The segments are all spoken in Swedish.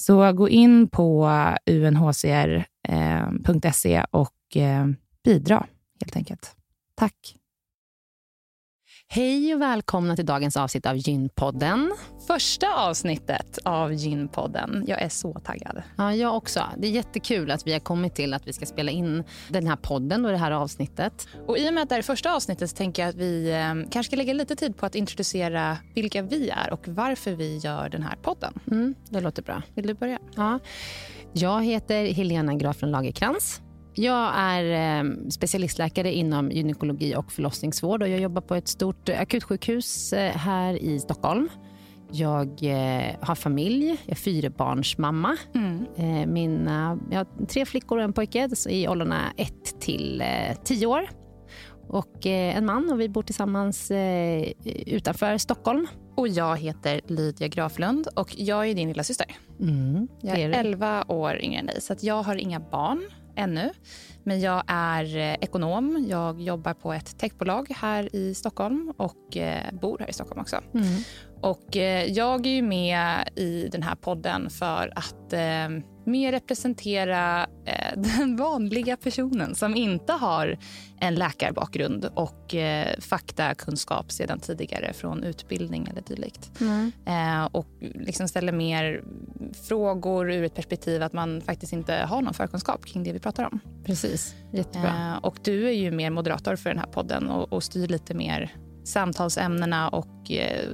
Så gå in på unhcr.se eh, och eh, bidra helt enkelt. Tack! Hej och välkomna till dagens avsnitt av Gynpodden. Första avsnittet av Gynpodden. Jag är så taggad. Ja, jag också. Det är jättekul att vi har kommit till att vi ska spela in den här podden och det här avsnittet. Och I och med att det är första avsnittet så tänker jag att vi eh, kanske ska lägga lite tid på att introducera vilka vi är och varför vi gör den här podden. Mm, det låter bra. Vill du börja? Ja. Jag heter Helena Graflund Lagerkrans. Jag är eh, specialistläkare inom gynekologi och förlossningsvård och jag jobbar på ett stort akutsjukhus eh, här i Stockholm. Jag eh, har familj, jag är fyrabarnsmamma. Mm. Mina, jag har tre flickor och en pojke i åldrarna 1 till 10 år. Och en man och vi bor tillsammans utanför Stockholm. Och jag heter Lydia Graflund och jag är din lilla syster. Mm, jag är, är 11 år yngre än dig, så jag har inga barn ännu. Men jag är eh, ekonom. Jag jobbar på ett techbolag här i Stockholm och eh, bor här i Stockholm också. Mm. Och eh, jag är ju med i den här podden för att mer representera eh, den vanliga personen som inte har en läkarbakgrund och eh, faktakunskap sedan tidigare från utbildning eller dylikt. Mm. Eh, och liksom ställer mer frågor ur ett perspektiv att man faktiskt inte har någon förkunskap kring det vi pratar om. Precis, jättebra. Eh, och du är ju mer moderator för den här podden och, och styr lite mer samtalsämnena och, eh,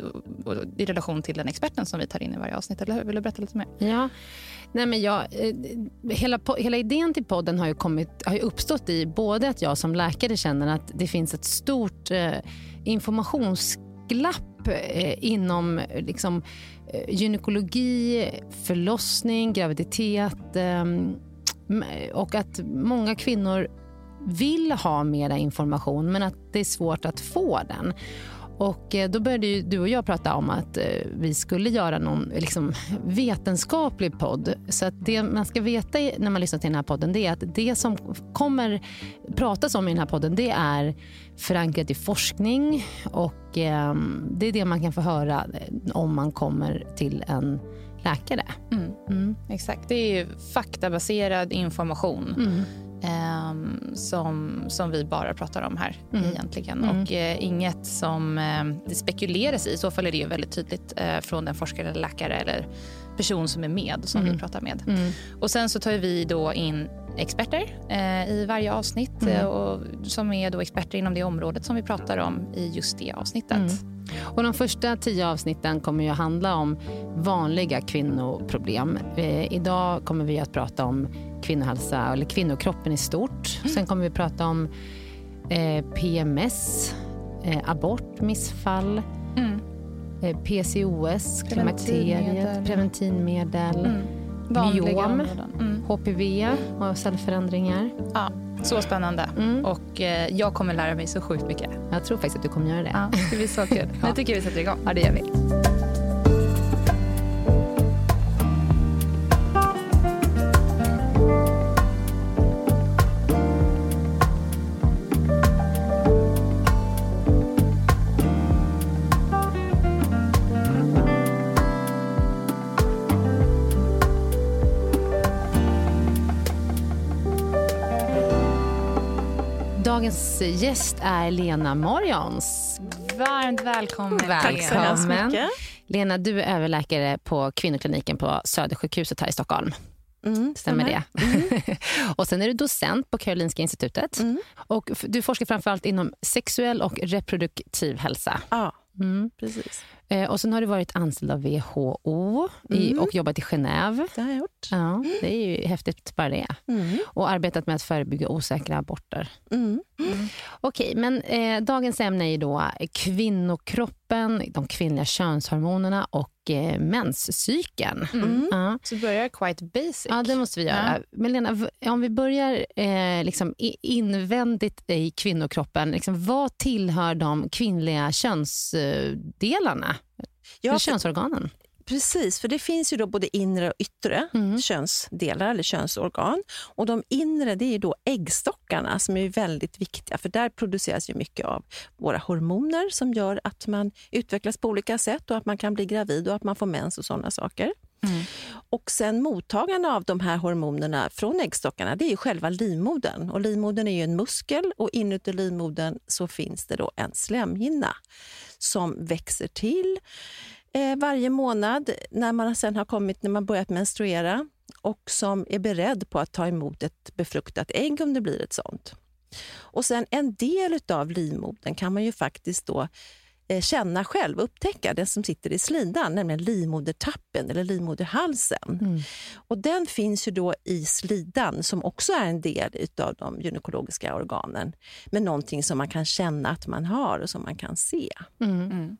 och, i relation till den experten som vi tar in i varje avsnitt. Eller hur? Vill du berätta lite mer? Ja. Nej, men jag, eh, hela, hela idén till podden har ju, kommit, har ju uppstått i både att jag som läkare känner att det finns ett stort eh, informationsglapp eh, inom eh, liksom, gynekologi, förlossning, graviditet eh, och att många kvinnor vill ha mer information men att det är svårt att få den. Och eh, Då började du och jag prata om att eh, vi skulle göra någon liksom, vetenskaplig podd. Så det man ska veta när man lyssnar till den här podden det är att det som kommer pratas om i den här podden det är förankrat i forskning och eh, det är det man kan få höra om man kommer till en läkare. Mm. Mm. Exakt. Det är faktabaserad information. Mm eh, som, som vi bara pratar om här mm. egentligen. Mm. Och eh, inget som eh, det spekuleras i. I så fall är det ju väldigt tydligt eh, från den forskare eller läkare eller person som är med som vi Mm. pratar med. Mm. Och sen så tar vi då in experter eh, i varje avsnitt Mm. eh, och, som är då experter inom det området som vi pratar om i just det avsnittet. Mm. Och de första tio avsnitten kommer ju att handla om vanliga kvinnoproblem. Eh, idag kommer vi att prata om kvinnohälsa, eller kvinnokroppen i stort. Mm. Sen kommer vi prata om eh, PMS, eh, abort, missfall, Mm. eh, PCOS, klimakteriet, preventivmedel, Mm. Myom. Mm. HPV och cellförändringar. Ja, så spännande. Mm. Och eh, jag kommer lära mig så sjukt mycket. Jag tror faktiskt att du kommer göra det. Ja, det blir så kul. Ja. Nu tycker jag vi sätter igång. Ja, det gör vi. Dagens gäst är Lena Morjons. Varmt välkommen. Tack så Lena. hemskt mycket. Lena, du är överläkare på kvinnokliniken på Södersjukhuset här i Stockholm. Mm, Stämmer det? och sen är du docent på Karolinska institutet. Mm. Och du forskar framförallt inom sexuell och reproduktiv hälsa. Ja, Mm. precis. Eh, och sen har du varit anställd av WHO i, Mm. och jobbat i Genève. Det har jag gjort. Ja, det är ju häftigt bara det. Mm. Och arbetat med att förebygga osäkra aborter. Mm. Okej, men eh, dagens ämne är ju då kvinnokroppen, de kvinnliga könshormonerna och eh, menscykeln. Mm. Ja. Så börjar quite basic. ja, det måste vi göra. Men Lena, om vi börjar eh, liksom i- invändigt i kvinnokroppen, liksom, vad tillhör de kvinnliga könsdelarna? Ja, för, könsorganen? Precis. För det finns ju då både inre och yttre Mm. könsdelar eller könsorgan. Och de inre det är då äggstockarna som är väldigt viktiga för där produceras ju mycket av våra hormoner som gör att man utvecklas på olika sätt och att man kan bli gravid och att man får mens och sådana saker. Mm. Och sen mottagarna av de här hormonerna från äggstockarna det är ju själva livmodern. Och livmodern är ju en muskel och inuti livmodern så finns det då en slemhinna som växer till eh, varje månad när man sen har kommit, när man börjat menstruera och som är beredd på att ta emot ett befruktat ägg om det blir ett sånt. Och sen en del av livmodern kan man ju faktiskt då eh, känna själv, upptäcka, den som sitter i slidan, nämligen livmodertappen eller livmoderhalsen. Mm. Och den finns ju då i slidan som också är en del av de gynekologiska organen. Men någonting som man kan känna att man har och som man kan se. Mm. Mm.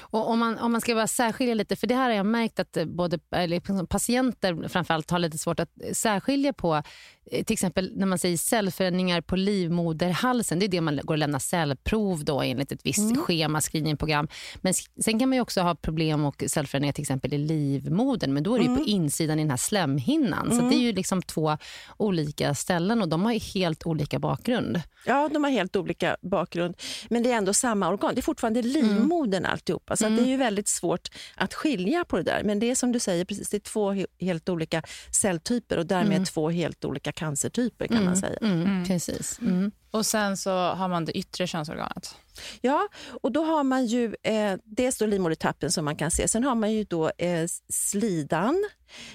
Och om, man, om man ska bara särskilja lite, för det här har jag märkt att både eller liksom, patienter framförallt har lite svårt att särskilja på till exempel när man säger cellförändringar på livmoderhalsen, det är det man går och lämnar cellprov då enligt ett visst mm. schema, screeningprogram. Men sen kan man också ha problem och cellförändringar till exempel i livmodern, men då är det mm. på insidan i den här slemhinnan. Mm. Så det är ju liksom två olika ställen och de har helt olika bakgrund. Ja, de har helt olika bakgrund, men det är ändå samma organ. Det är fortfarande mm. livmodern mm. alltihopa, så det är ju väldigt svårt att skilja på det där. Men det är som du säger, precis, det är två helt olika celltyper och därmed mm. två helt olika cancertyper kan mm, man säga. Mm, mm. Precis. Mm. Och sen så har man det yttre könsorganet. Ja, och då har man ju eh, dels då livmodertappen som man kan se. Sen har man ju då eh, slidan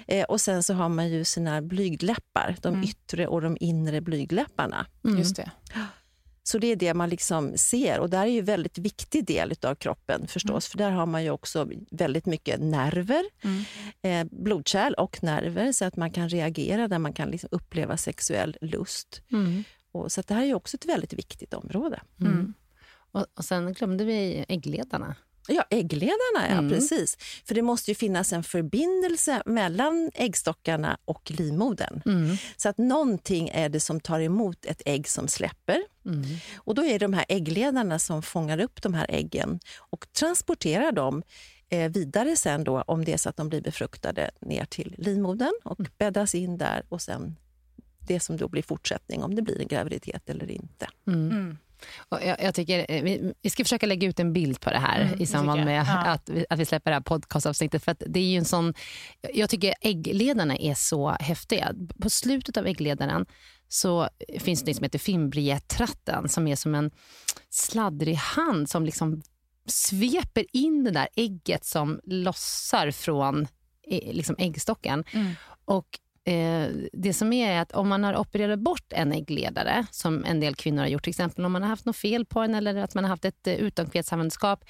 eh, och sen så har man ju sina blygdläppar. De mm. yttre och de inre blygdläpparna. Mm. Just det. Så det är det man liksom ser och det är ju en väldigt viktig del av kroppen förstås. Mm. För där har man ju också väldigt mycket nerver, mm. eh, blodkärl och nerver så att man kan reagera där man kan liksom uppleva sexuell lust. Mm. Och, så det här är ju också ett väldigt viktigt område. Mm. Mm. Och, och sen glömde vi äggledarna. Ja, äggledarna, ja, mm. precis. För det måste ju finnas en förbindelse mellan äggstockarna och livmodern. Mm. Så att någonting är det som tar emot ett ägg som släpper. Mm. Och då är det de här äggledarna som fångar upp de här äggen och transporterar dem eh, vidare sen då, om det är så att de blir befruktade, ner till livmodern och mm. bäddas in där och sen det som då blir fortsättning, om det blir en graviditet eller inte. Jag, jag, tycker, eh, vi, vi, ska försöka lägga ut en bild på det här mm, i samband med ja. att, vi, att vi släpper det här podcastavsnittet. För att det är ju en sån, jag tycker äggledarna är så häftiga. På slutet av äggledaren så finns det något som heter fimbrietratten som är som en sladdrig hand som liksom sveper in det där ägget som lossar från eh, liksom äggstocken. Mm. Och eh, det som är är att om man har opererat bort en äggledare, som en del kvinnor har gjort, till exempel om man har haft något fel på den eller att man har haft ett eh, utomkvedshavandeskap,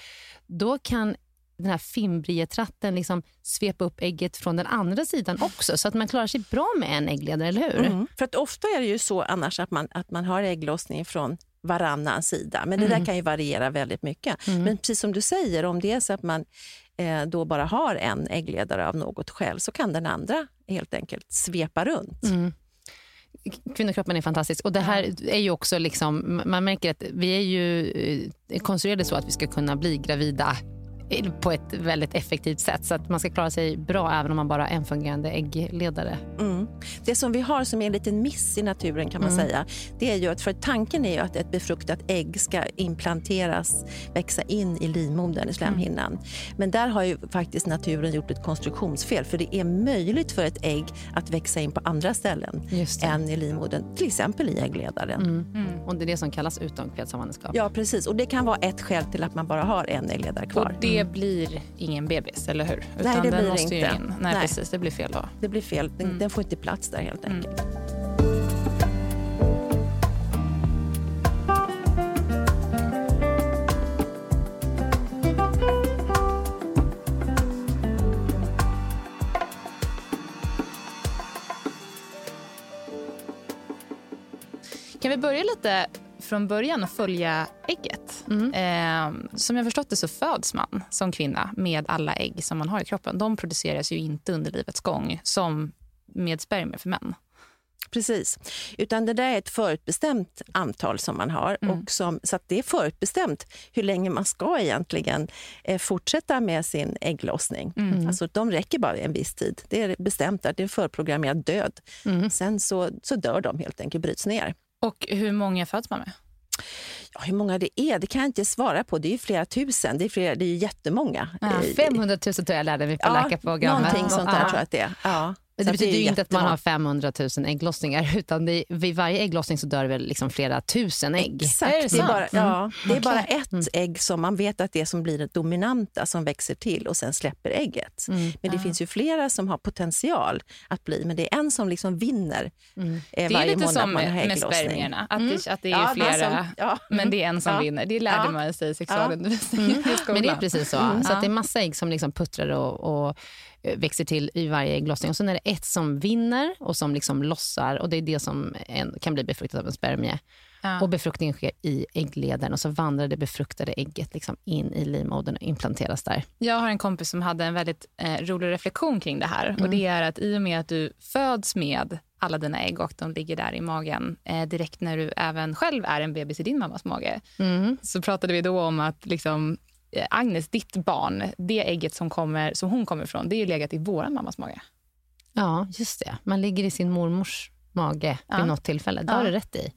då kan den här fimbrietratten liksom svepa upp ägget från den andra sidan också, så att man klarar sig bra med en äggledare, eller hur? Mm. För att ofta är det ju så annars att man, att man har ägglossning från varannan sida. Men det mm. där kan ju variera väldigt mycket. Mm. Men precis som du säger, om det är så att man eh, då bara har en äggledare av något skäl så kan den andra helt enkelt svepa runt. Mm. Kvinnokroppen är fantastisk. Och det här är ju också liksom, man märker att vi är ju eh, konstruerade så att vi ska kunna bli gravida på ett väldigt effektivt sätt. Så att man ska klara sig bra även om man bara har en fungerande äggledare. Mm. Det som vi har som är en liten miss i naturen kan man mm. säga, det är ju att för tanken är ju att ett befruktat ägg ska implanteras, växa in i livmodern, i slemhinnan. Mm. Men där har ju faktiskt naturen gjort ett konstruktionsfel, för det är möjligt för ett ägg att växa in på andra ställen än i livmodern, till exempel i äggledaren. Mm. mm. Och det är det som kallas utomkvedshavandeskap. Ja, precis. Och det kan vara ett skäl till att man bara har en äggledare kvar det blir ingen bebis, eller hur? Utan Nej, det blir det inte. Nej, Nej, precis. Det blir fel då. Det blir fel. Den, mm. den får inte plats där helt mm. enkelt. Mm. Kan vi börja lite från början att följa ägget. Mm. Eh, som jag förstått det så föds man som kvinna med alla ägg som man har i kroppen. De produceras ju inte under livets gång som med spermier för män. Precis. Utan det där är ett förutbestämt antal som man har. Mm. Och som, så det är förutbestämt hur länge man ska egentligen eh, fortsätta med sin ägglossning. Mm. Alltså, de räcker bara en viss tid. Det är bestämt, att det är förprogrammerad död. Mm. Sen så, så dör de helt enkelt, bryts ner. Och hur många föds man med? Ja, hur många det är det kan jag inte svara på. Det är flera tusen. Det är, flera, det är jättemånga. Ja, 500 000 tror jag lärde mig på ja, läkarprogrammet. Någonting sånt där ja. tror jag att det är. Ja. Det betyder ju inte att man har 500 000 ägglossningar. Utan det, vid varje ägglossning så dör det väl liksom flera tusen ägg. Exakt. Är det, det, är bara, ja, mm. det är bara ett mm. ägg som man vet att det som blir det dominanta som växer till och sen släpper ägget. Mm. Men det ja. finns ju flera som har potential att bli, men det är en som liksom vinner mm. eh, varje månad man har ägglossning. Det är lite som med spermierna, att, det, att det är ja, flera, som, ja. men det är en som vinner. Det lärde man sig i sexualundervisningen mm. Men det är precis så. Så det är massa ägg som liksom puttrar och, och eh, växer till i varje ägglossning. Och sen är det ett som vinner och som liksom lossar och det är det som en, kan bli befruktat av en spermie. Ja. Och befruktningen sker i äggledaren och så vandrar det befruktade ägget liksom in i livmodern och implanteras där. Jag har en kompis som hade en väldigt eh, rolig reflektion kring det här. Och det är att i och med att du föds med alla dina ägg och de ligger där i magen eh, direkt när du även själv är en bebis i din mammas mage. Så pratade vi då om att liksom, eh, Agnes, ditt barn, det ägget som, kommer, som hon kommer ifrån, det är ju legat i vår mammas mage. Ja, just det. Man ligger i sin mormors mage Ja. vid något tillfälle. Det har du rätt i.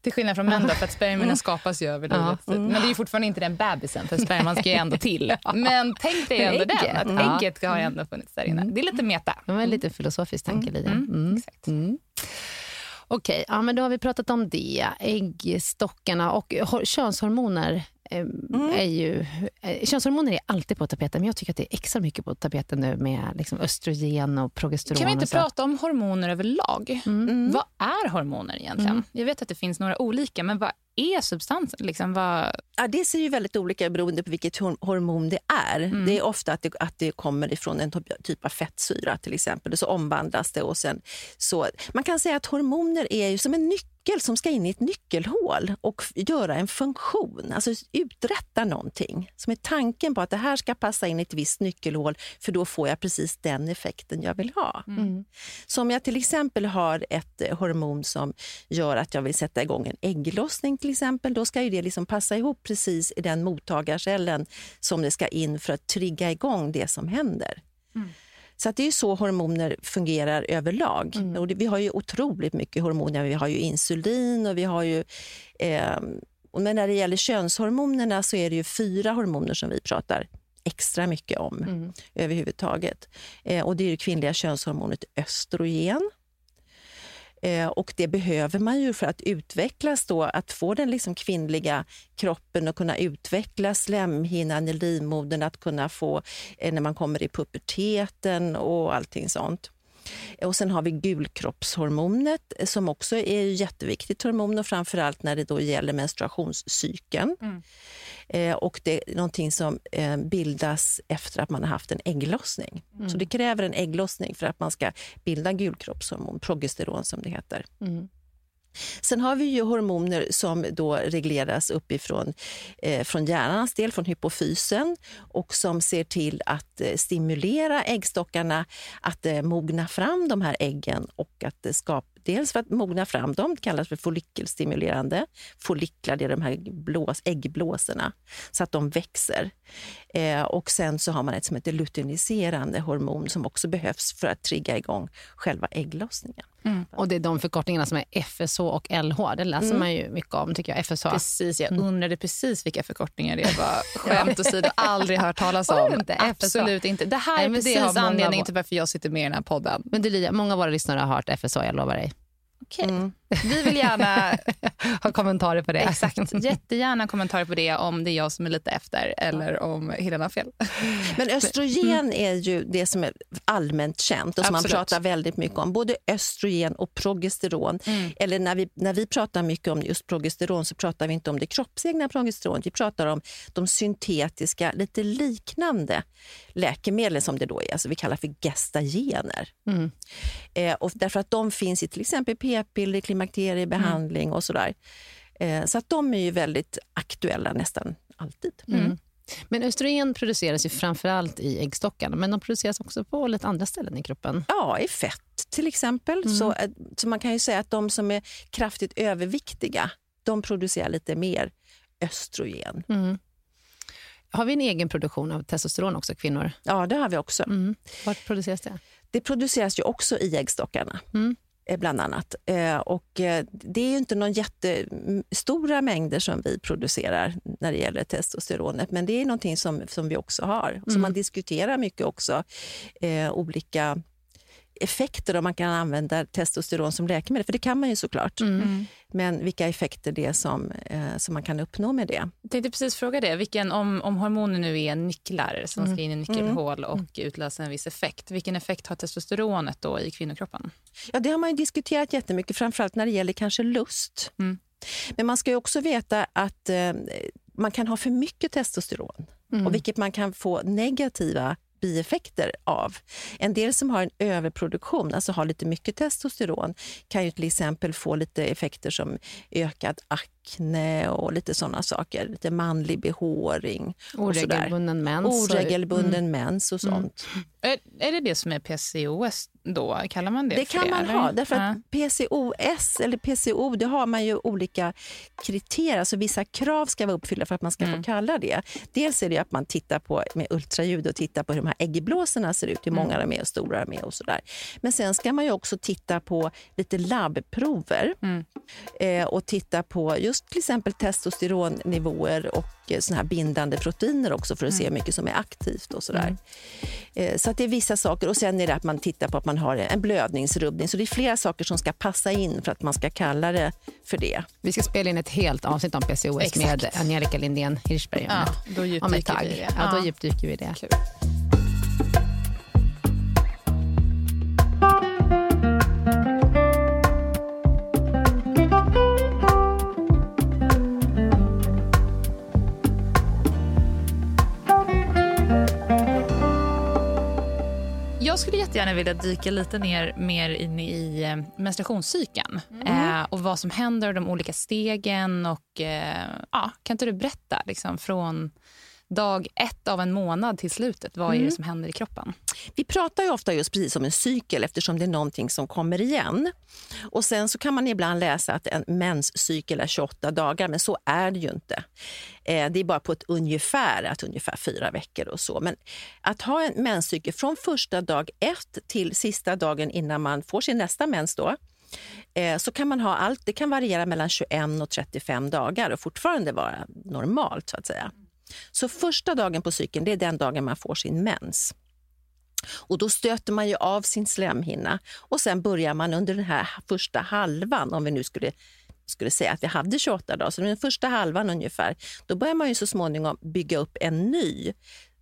Till skillnad från män då, för att spermierna skapas ju över Ja. livet. Men det är fortfarande inte den bebisen, för sperman ska ju ändå till. Men tänk dig ändå den, Ägget. att Ja. ägget har ändå funnits där inne. Det är lite meta. Det var en lite filosofisk tanke. Mm. Exakt. Mm. Okej, ja, men då har vi pratat om det. Äggstockarna och hor- könshormoner. Eh, Är ju, eh, könshormoner är alltid på tapeten, men jag tycker att det är extra mycket på tapeten nu med liksom östrogen och progesteron. Kan vi inte prata om hormoner överlag? Vad är hormoner egentligen? Jag vet att det finns några olika, men vad är substansen? Liksom, vad... Ja, det ser ju väldigt olika ut beroende på vilket hor- hormon det är. Det är ofta att det, att det kommer ifrån en typ- av fettsyra till exempel. Och så omvandlas det och sen så... Man kan säga att hormoner är ju som en nyckel som ska in i ett nyckelhål och göra en funktion, alltså uträtta någonting. Som är tanken på att det här ska passa in i ett visst nyckelhål för då får jag precis den effekten jag vill ha. Så om jag till exempel har ett eh, hormon som gör att jag vill sätta igång en ägglossning till exempel, då ska ju det liksom passa ihop precis i den mottagarcellen som det ska in för att trigga igång det som händer. Så att det är så hormoner fungerar överlag. Och det, vi har ju otroligt mycket hormoner. Vi har ju insulin och vi har ju... Eh, och men när det gäller könshormonerna så är det ju fyra hormoner som vi pratar extra mycket om överhuvudtaget. Eh, och det är det kvinnliga könshormonet östrogen. Eh, och det behöver man ju för att utvecklas då, att få den liksom kvinnliga kroppen att kunna utveckla slemhinnan i livmodern, att kunna få eh, när man kommer i puberteten och allting sånt. Och sen har vi gulkroppshormonet eh, som också är ett jätteviktigt hormon och framförallt när det då gäller menstruationscykeln. Mm. Eh, och det är någonting som eh, bildas efter att man har haft en ägglossning. Så det kräver en ägglossning för att man ska bilda gulkroppshormon, progesteron som det heter. Sen har vi ju hormoner som då regleras uppifrån eh, från hjärnans del, från hypofysen och som ser till att eh, stimulera äggstockarna att eh, mogna fram de här äggen och att det skap, Dels för att mogna fram dem, det kallas för follikelstimulerande. Folliklar, det är de här blås, äggblåsorna, så att de växer. Eh, och sen så har man ett som heter luteiniserande hormon som också behövs för att trigga igång själva ägglossningen. Och det är de förkortningarna som är FSH och LH. Det läser man ju mycket om, tycker jag. FSH. Precis, jag undrade precis vilka förkortningar det var. Skämt åsido, aldrig hört talas om. inte? Absolut inte. Det här Nej, är det precis anledningen till varför jag sitter med i den här podden. Men du Lydia, många av våra lyssnare har hört FSH, jag lovar dig. Okej. Vi vill gärna Har kommentarer på det. Exakt. Jättegärna kommentarer på det om det är jag som är lite efter eller om Helena har fel. Men östrogen är ju det som är allmänt känt och som Absolut. man pratar väldigt mycket om. Både östrogen och progesteron. Eller när vi, när vi pratar mycket om just progesteron så pratar vi inte om det kroppsegna progesteronet. Vi pratar om de syntetiska, lite liknande läkemedlen som det då är. Alltså vi kallar för gestagener. Eh, och därför att de finns i till exempel p-piller, klimakteriebehandling och sådär. Eh, så att de är ju väldigt aktuella nästan alltid. Men östrogen produceras ju framförallt i äggstockarna, men de produceras också på lite andra ställen i kroppen. Ja, i fett till exempel. Så, eh, så man kan ju säga att de som är kraftigt överviktiga, de producerar lite mer östrogen. Har vi en egen produktion av testosteron också, kvinnor? Ja, det har vi också. Mm. Vart produceras det? Det produceras ju också i äggstockarna. eh, Bland annat. Eh, Och eh, det är inte någon jättestora mängder som vi producerar när det gäller testosteronet, men det är någonting som, som vi också har. Så man diskuterar mycket också eh, olika effekter om man kan använda testosteron som läkemedel, för det kan man ju såklart. Men vilka effekter det är som, eh, som man kan uppnå med det. Jag tänkte precis fråga det. Vilken, om, om hormoner nu är nycklar som ska in i nyckelhål och utlösa en viss effekt. Vilken effekt har testosteronet då i kvinnokroppen? Ja, det har man ju diskuterat jättemycket, framförallt när det gäller kanske lust. Men man ska ju också veta att eh, man kan ha för mycket testosteron, och vilket man kan få negativa bieffekter av. En del som har en överproduktion, alltså har lite mycket testosteron, kan ju till exempel få lite effekter som ökad akne och lite sådana saker. Lite manlig behåring. Oregelbunden mens. Oregelbunden mm. mens och sånt. Mm. Är, är det det som är PCOS då? Kallar man det Det kan det, man eller? ha. Därför Ja. att PCOS eller PCO, det har man ju olika kriterier. Alltså vissa krav ska vara uppfyllda för att man ska Mm. få kalla det. Dels är det att man tittar på med ultraljud och tittar på hur de här äggblåsorna ser ut, hur många Mm. de är och stora de är och sådär. Men sen ska man ju också titta på lite labbprover Mm. eh, och titta på just till exempel testosteronnivåer och eh, såna här bindande proteiner också för att Mm. se hur mycket som är aktivt och sådär. Eh, Så att det är vissa saker. Och sen är det att man tittar på att man har en blödningsrubbning. Så det är flera saker som ska passa in för att man ska kalla det för det. Vi ska spela in ett helt avsnitt om PCOS Exakt. med Angelica Lindén Hirschberg Ja, då djupdyker vi i det. Ja, då djupdyker vi det. Jag skulle jättegärna vilja dyka lite ner mer in i eh, menstruationscykeln eh, och vad som händer och de olika stegen. Och, eh, ja, kan inte du berätta liksom, från dag ett av en månad till slutet, vad är det som händer i kroppen? Vi pratar ju ofta just precis om en cykel eftersom det är någonting som kommer igen. Och Sen så kan man ibland läsa att en menscykel är 28 dagar, men så är det ju inte. Eh, det är bara på ett ungefär, att ungefär fyra veckor och så. Men att ha en menscykel från första dag ett till sista dagen innan man får sin nästa mens då, eh, så kan man ha allt. Det kan variera mellan 21 och 35 dagar och fortfarande vara normalt så att säga. Så första dagen på cykeln, det är den dagen man får sin mens. Och då stöter man ju av sin slemhinna och sen börjar man under den här första halvan, om vi nu skulle, skulle säga att vi hade 28 dagar, så den första halvan ungefär, då börjar man ju så småningom bygga upp en ny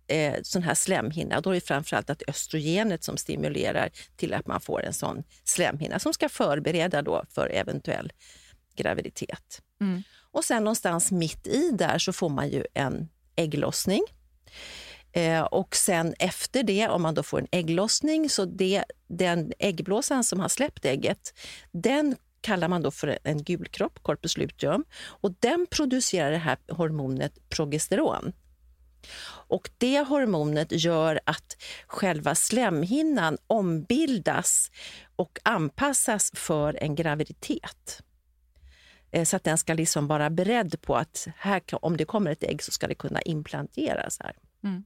eh, sån här slemhinna. Då är det framförallt att östrogenet som stimulerar till att man får en sån slemhinna som ska förbereda då för eventuell graviditet. Mm. Och sen någonstans mitt i där så får man ju en ägglossning. Eh, och sen efter det, om man då får en ägglossning, så det, den äggblåsan som har släppt ägget, den kallar man då för en gulkropp, corpus luteum, och den producerar det här hormonet progesteron. Och det hormonet gör att själva slemhinnan ombildas och anpassas för en graviditet. Eh, Så att den ska liksom vara beredd på att här, om det kommer ett ägg så ska det kunna implanteras här. Mm.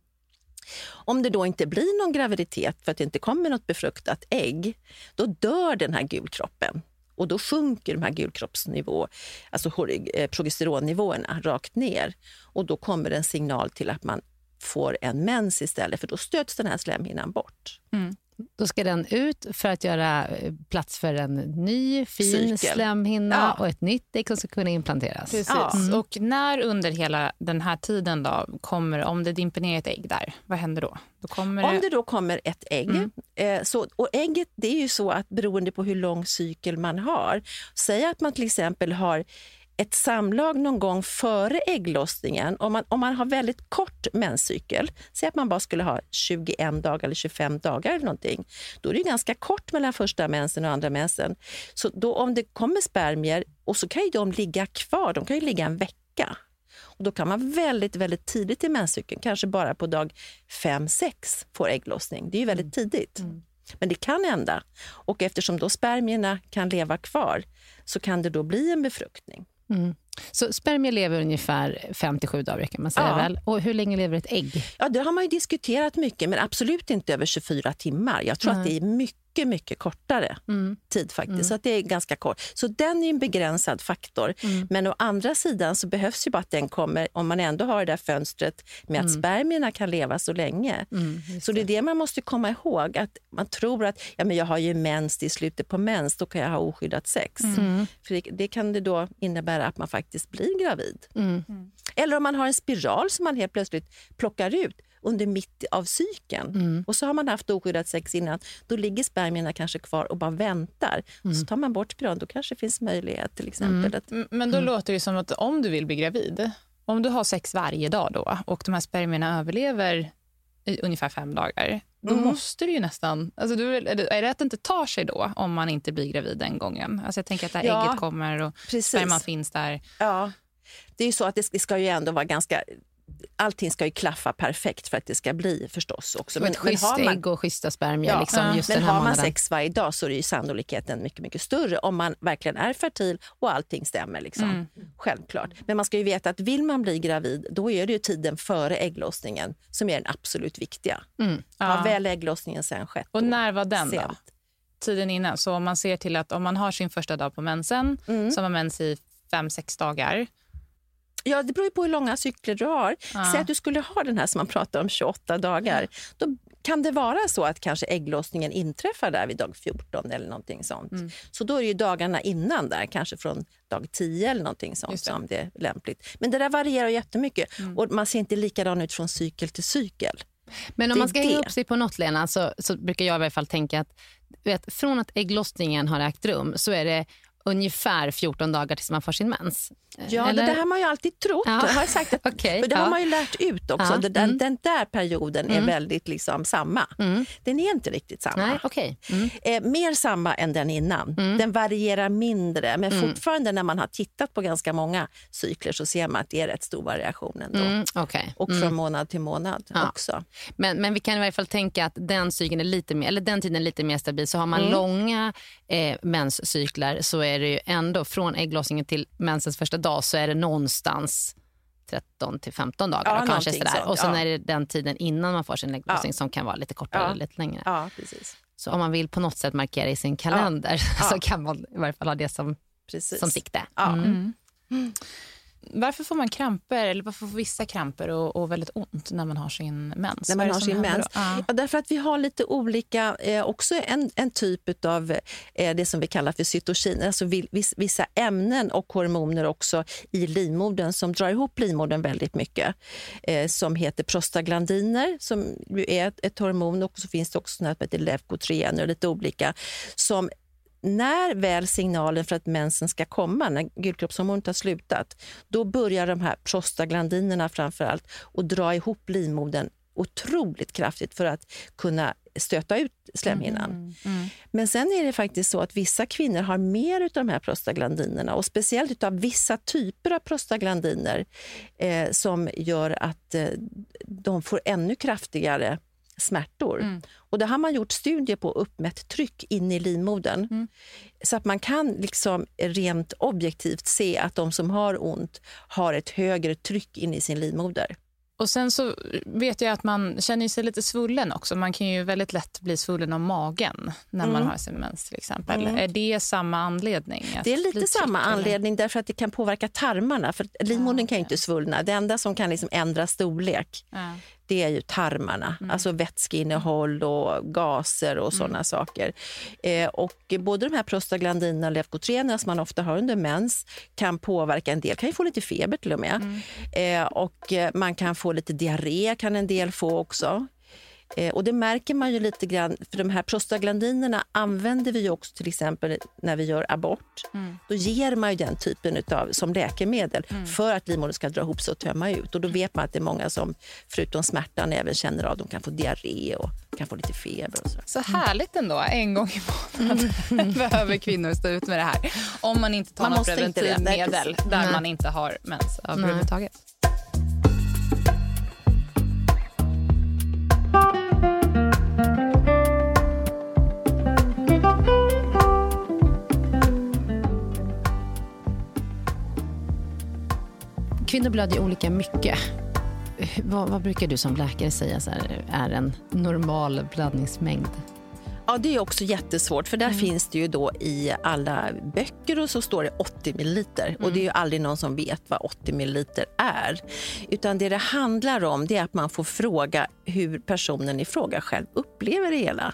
Om det då inte blir någon graviditet för att det inte kommer något befruktat ägg, då dör den här gulkroppen. Och då sjunker de här gulkroppsnivå, alltså eh, progesteronnivåerna rakt ner. Och då kommer en signal till att man får en mens istället, för då stöts den här slemhinnan bort. Då ska den ut för att göra eh, plats för en ny fin Cykel. slemhinna Ja. och ett nytt ägg som ska kunna implanteras. Precis. Ja. Mm. Och när under hela den här tiden då kommer, om det dimper ner ett ägg där, vad händer då? då kommer Om det... det då kommer ett ägg, Mm. eh, så, och ägget det är ju så att beroende på hur lång cykel man har, säg att man till exempel har ett samlag någon gång före ägglossningen, om man, om man har väldigt kort menscykel, säg att man bara skulle ha 21 dagar eller 25 dagar eller någonting, då är det ganska kort mellan första mensen och andra mensen. Så då om det kommer spermier, och så kan ju de ligga kvar, de kan ju ligga en vecka. Och då kan man väldigt, väldigt tidigt i menscykeln, kanske bara på dag 5-6 får ägglossning. Det är ju väldigt tidigt. Men det kan hända. Och eftersom då spermierna kan leva kvar så kan det då bli en befruktning. Mm. Så spermier lever ungefär 57 dagar kan man säga Ja. väl? Och hur länge lever ett ägg? Ja, det har man ju diskuterat mycket, men absolut inte över 24 timmar. Jag tror att det är mycket, mycket kortare tid faktiskt. Så att det är ganska kort. Så den är en begränsad faktor. Men å andra sidan så behövs ju bara att den kommer, om man ändå har det där fönstret med att spermierna kan leva så länge. så det är det man måste komma ihåg, att man tror att ja, men jag har ju mens i slutet på mens, då kan jag ha oskyddat sex. För det, det kan det då innebära att man faktiskt blir gravid. Eller om man har en spiral som man helt plötsligt plockar ut under mitt av cykeln. Och så har man haft oskyddat sex innan. Då ligger spermierna kanske kvar och bara väntar. Så tar man bort spiralen, då kanske det finns möjlighet till exempel att Mm, Men då låter det som att om du vill bli gravid, om du har sex varje dag då och de här spermierna överlever i ungefär fem dagar, då Mm. måste det ju nästan... Alltså, då, är, det, att det inte tar sig då om man inte blir gravid den gången? Alltså, jag tänker att det här Ja, ägget kommer och Precis. sperman finns där. Ja. Det är ju så att det ska ju ändå vara ganska... Allting ska ju klaffa perfekt för att det ska bli förstås också. Men, ett schysst har man, ägg och schyssta spermier. Ja, liksom, ja. men har man månaden. sex varje dag så är ju sannolikheten mycket, mycket större om man verkligen är fertil och allting stämmer. Liksom. Mm. Självklart. Men man ska ju veta att vill man bli gravid då är det ju tiden före ägglossningen som är den absolut viktiga. Mm. Har Ja. väl ägglossningen sen skett Och då? när var den då? Sent. Tiden innan. Så om man ser till att om man har sin första dag på mensen, Mm. så har man mens i fem, sex dagar. Ja, det beror ju på hur långa cykler du har. Ja. Säg att du skulle ha den här som man pratar om 28 dagar. Då kan det vara så att kanske ägglossningen inträffar där vid dag 14 eller någonting sånt. Mm. Så då är det ju dagarna innan där, kanske från dag 10 eller någonting sånt Just det. som det är lämpligt. Men det där varierar jättemycket Mm. och man ser inte likadan ut från cykel till cykel. Men om man ska hänga upp sig på något, Lena, så, så brukar jag i alla fall tänka att vet, från att ägglossningen har ägt rum så är det ungefär 14 dagar tills man får sin mens. Ja, Eller? det där har man ju alltid trott. Ja. Jag har sagt att, för det ja. har man ju lärt ut också. Ja, där, mm. Den där perioden är Mm. väldigt liksom samma. Mm. Den är inte riktigt samma. Nej, okej. Mm. Eh, mer samma än den innan. Mm. Den varierar mindre, men Mm. fortfarande när man har tittat på ganska många cykler så ser man att det är rätt stor variation ändå. Okej. Och från månad till månad också. Men, men vi kan i varje fall tänka att den cykeln är lite mer, eller den tiden är lite mer stabil. Så har man långa eh, menscyklar så är det ju ändå från ägglossningen till mensens första dag så är det någonstans 13 till 15 dagar. Ja, och kanske sådär. sånt, Och sen ja. är det den tiden innan man får sin ägglossning som kan vara lite kortare Ja. eller lite längre. Ja, precis. Så om man vill på något sätt markera i sin kalender Ja. så kan man i varje fall ha det som, precis. som sikte. Ja. Mm. Varför får man kramper, eller varför får vissa kramper och, och väldigt ont när man har sin mens? När man har sin mens. Ja. Därför att vi har lite olika, eh, också en, en typ av eh, det som vi kallar för cytokiner, alltså vi- viss, vissa ämnen och hormoner också i livmodern som drar ihop livmodern väldigt mycket. Eh, som heter prostaglandiner, som är ett, ett hormon och så finns det också något som heter leukotriener och lite olika. Som när väl signalen för att mensen ska komma, när gulkroppshormonet har slutat, då börjar de här prostaglandinerna framför allt att dra ihop livmodern otroligt kraftigt för att kunna stöta ut slemhinnan. Mm. Men sen är det faktiskt så att vissa kvinnor har mer av de här prostaglandinerna och speciellt av vissa typer av prostaglandiner eh, som gör att eh, de får ännu kraftigare smärtor. Mm. Och det har man gjort studier på uppmätt tryck in i livmodern. Mm. Så att man kan liksom rent objektivt se att de som har ont har ett högre tryck in i sin livmoder. Och sen så vet jag att man känner sig lite svullen också. Man kan ju väldigt lätt bli svullen om magen när man Mm. har sin mens till exempel. Mm. Är det samma anledning? Det är lite samma eller? anledning därför att det kan påverka tarmarna. För livmodern kan ju inte svullna. Det enda som kan liksom ändra storlek Ja. Det är ju tarmarna. Alltså vätskeinnehåll och gaser och sådana saker. Eh, och både de här prostaglandinerna och leukotrienerna som man ofta har under mens kan påverka. En del kan ju få lite feber till och med. Eh, och eh, man kan få lite diarré kan en del få också. Eh, och det märker man ju lite grann, för de här prostaglandinerna använder vi också till exempel när vi gör abort. Då ger man ju den typen utav, som läkemedel för att livmodern ska dra ihop sig och tömma ut. Och då vet man att det är många som förutom smärtan även känner av, de kan få diarré och kan få lite feber och så. Så härligt ändå. En gång i månaden behöver kvinnor stå ut med det här. Om man inte tar Man något preventivmedel där Nej. man inte har mens överhuvudtaget. Kvinnor blöder olika mycket. Vad, vad brukar du som läkare säga så här, är en normal blödningsmängd? Ja, det är också jättesvårt för där Mm. finns det ju då i alla böcker och så står det 80 milliliter och det är ju aldrig någon som vet vad 80 milliliter är. Utan det det handlar om det är att man får fråga hur personen i fråga själv upplever det hela.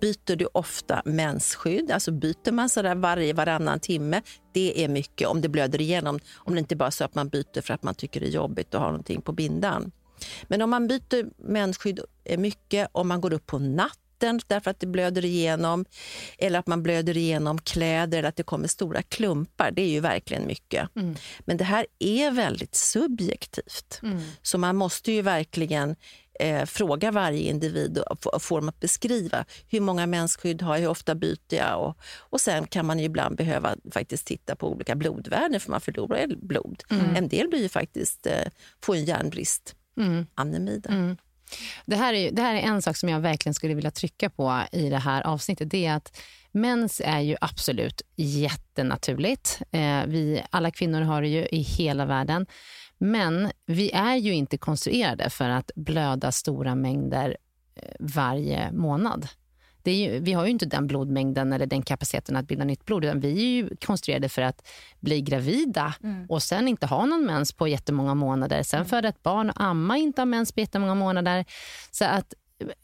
Byter du ofta mensskydd, alltså byter man sådär varje varannan timme, det är mycket om det blöder igenom. Om det inte bara är så att man byter för att man tycker det är jobbigt att ha någonting på bindan. Men om man byter mensskydd mycket, om man går upp på natten därför att det blöder igenom eller att man blöder igenom kläder eller att det kommer stora klumpar, det är ju verkligen mycket. Mm. Men det här är väldigt subjektivt. Så man måste ju verkligen eh, fråga varje individ och få, få dem att beskriva hur många mensskydd har jag, hur ofta byter jag? Och, och sen kan man ju ibland behöva faktiskt titta på olika blodvärden för man förlorar blod. Mm. En del blir faktiskt, eh, får en järnbrist, Mm. anemi. där. Mm. Det här, är, det här är en sak som jag verkligen skulle vilja trycka på i det här avsnittet. Det är att mens är ju absolut jättenaturligt. Eh, vi, alla kvinnor har det ju i hela världen. Men vi är ju inte konstruerade för att blöda stora mängder eh, varje månad. Ju, vi har ju inte den blodmängden eller den kapaciteten att bilda nytt blod. Utan vi är ju konstruerade för att bli gravida och sen inte ha någon mens på jättemånga månader. Sen föda ett barn och amma inte ha mens på jättemånga månader. Så att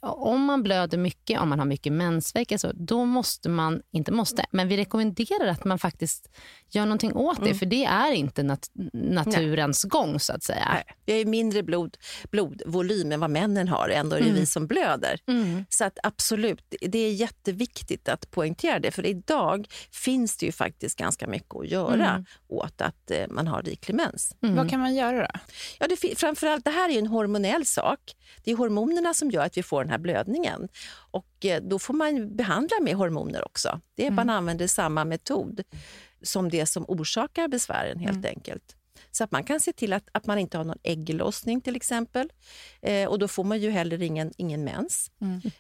om man blöder mycket, om man har mycket mensvärk, alltså, då måste man, inte måste, men vi rekommenderar att man faktiskt gör någonting åt det. För det är inte nat naturens gång så att säga. Nej, vi har ju mindre blod, blodvolym än vad männen har, ändå är det vi som blöder. Mm. Så att absolut, det är jätteviktigt att poängtera det. För idag finns det ju faktiskt ganska mycket att göra Mm. åt att eh, man har riklig mens. Vad kan man göra då? Ja, det, framförallt, det här är ju en hormonell sak. Det är hormonerna som gör att vi får den här blödningen. Och eh, då får man behandla med hormoner också. Det är Man använder samma metod som det som orsakar besvären helt enkelt. Så att man kan se till att, att man inte har någon ägglossning till exempel. Eh, och då får man ju heller ingen, ingen mens.